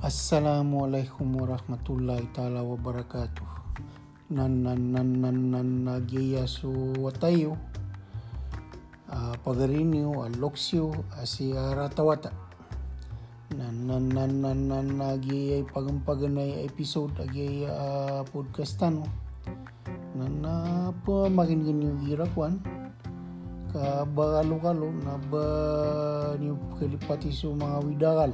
Assalamualaikum warahmatullahi taala wabarakatuh. Nan nan nan nan nan nagiya su watayo. Uh, pagarinyo aloksyo asi aratawata. Nan nan nan nan nan nagiya pagampaganay episode agi uh, podcastano. Nan na po makin ganyo girakwan. Ka bagalo-galo na ba niyo kalipati sa mga widagal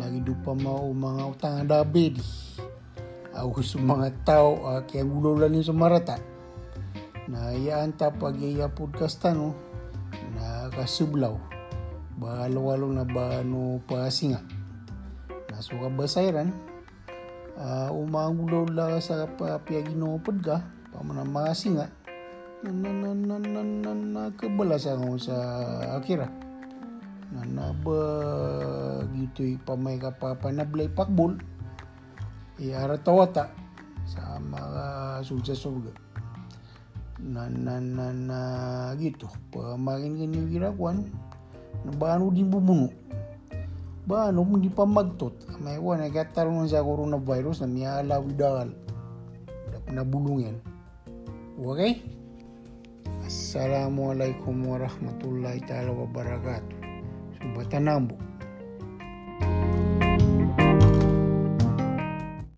lagi dupa mau mga utang dabe di sa mga tao uh, kaya gulo lang yung sumarata na iyaan ta pag iya podcast no na kasublaw balo-walo na ba no pasinga na suka basayran uh, umangulo la sa papiaginopod ka pamana mga singa na na na na na na sa akira na naba gitu pamay ka pa panablay pakbol iara tawata sa mga sulsa surga na na na na gitu. Pamakin ganyan girakuan na baano din bumuno baano mo di pa magtot may wan ay katalong sa coronavirus na miyala widal. Na bulungan okay Assalamualaikum warahmatullahi taala wabarakatuh pues están ambos.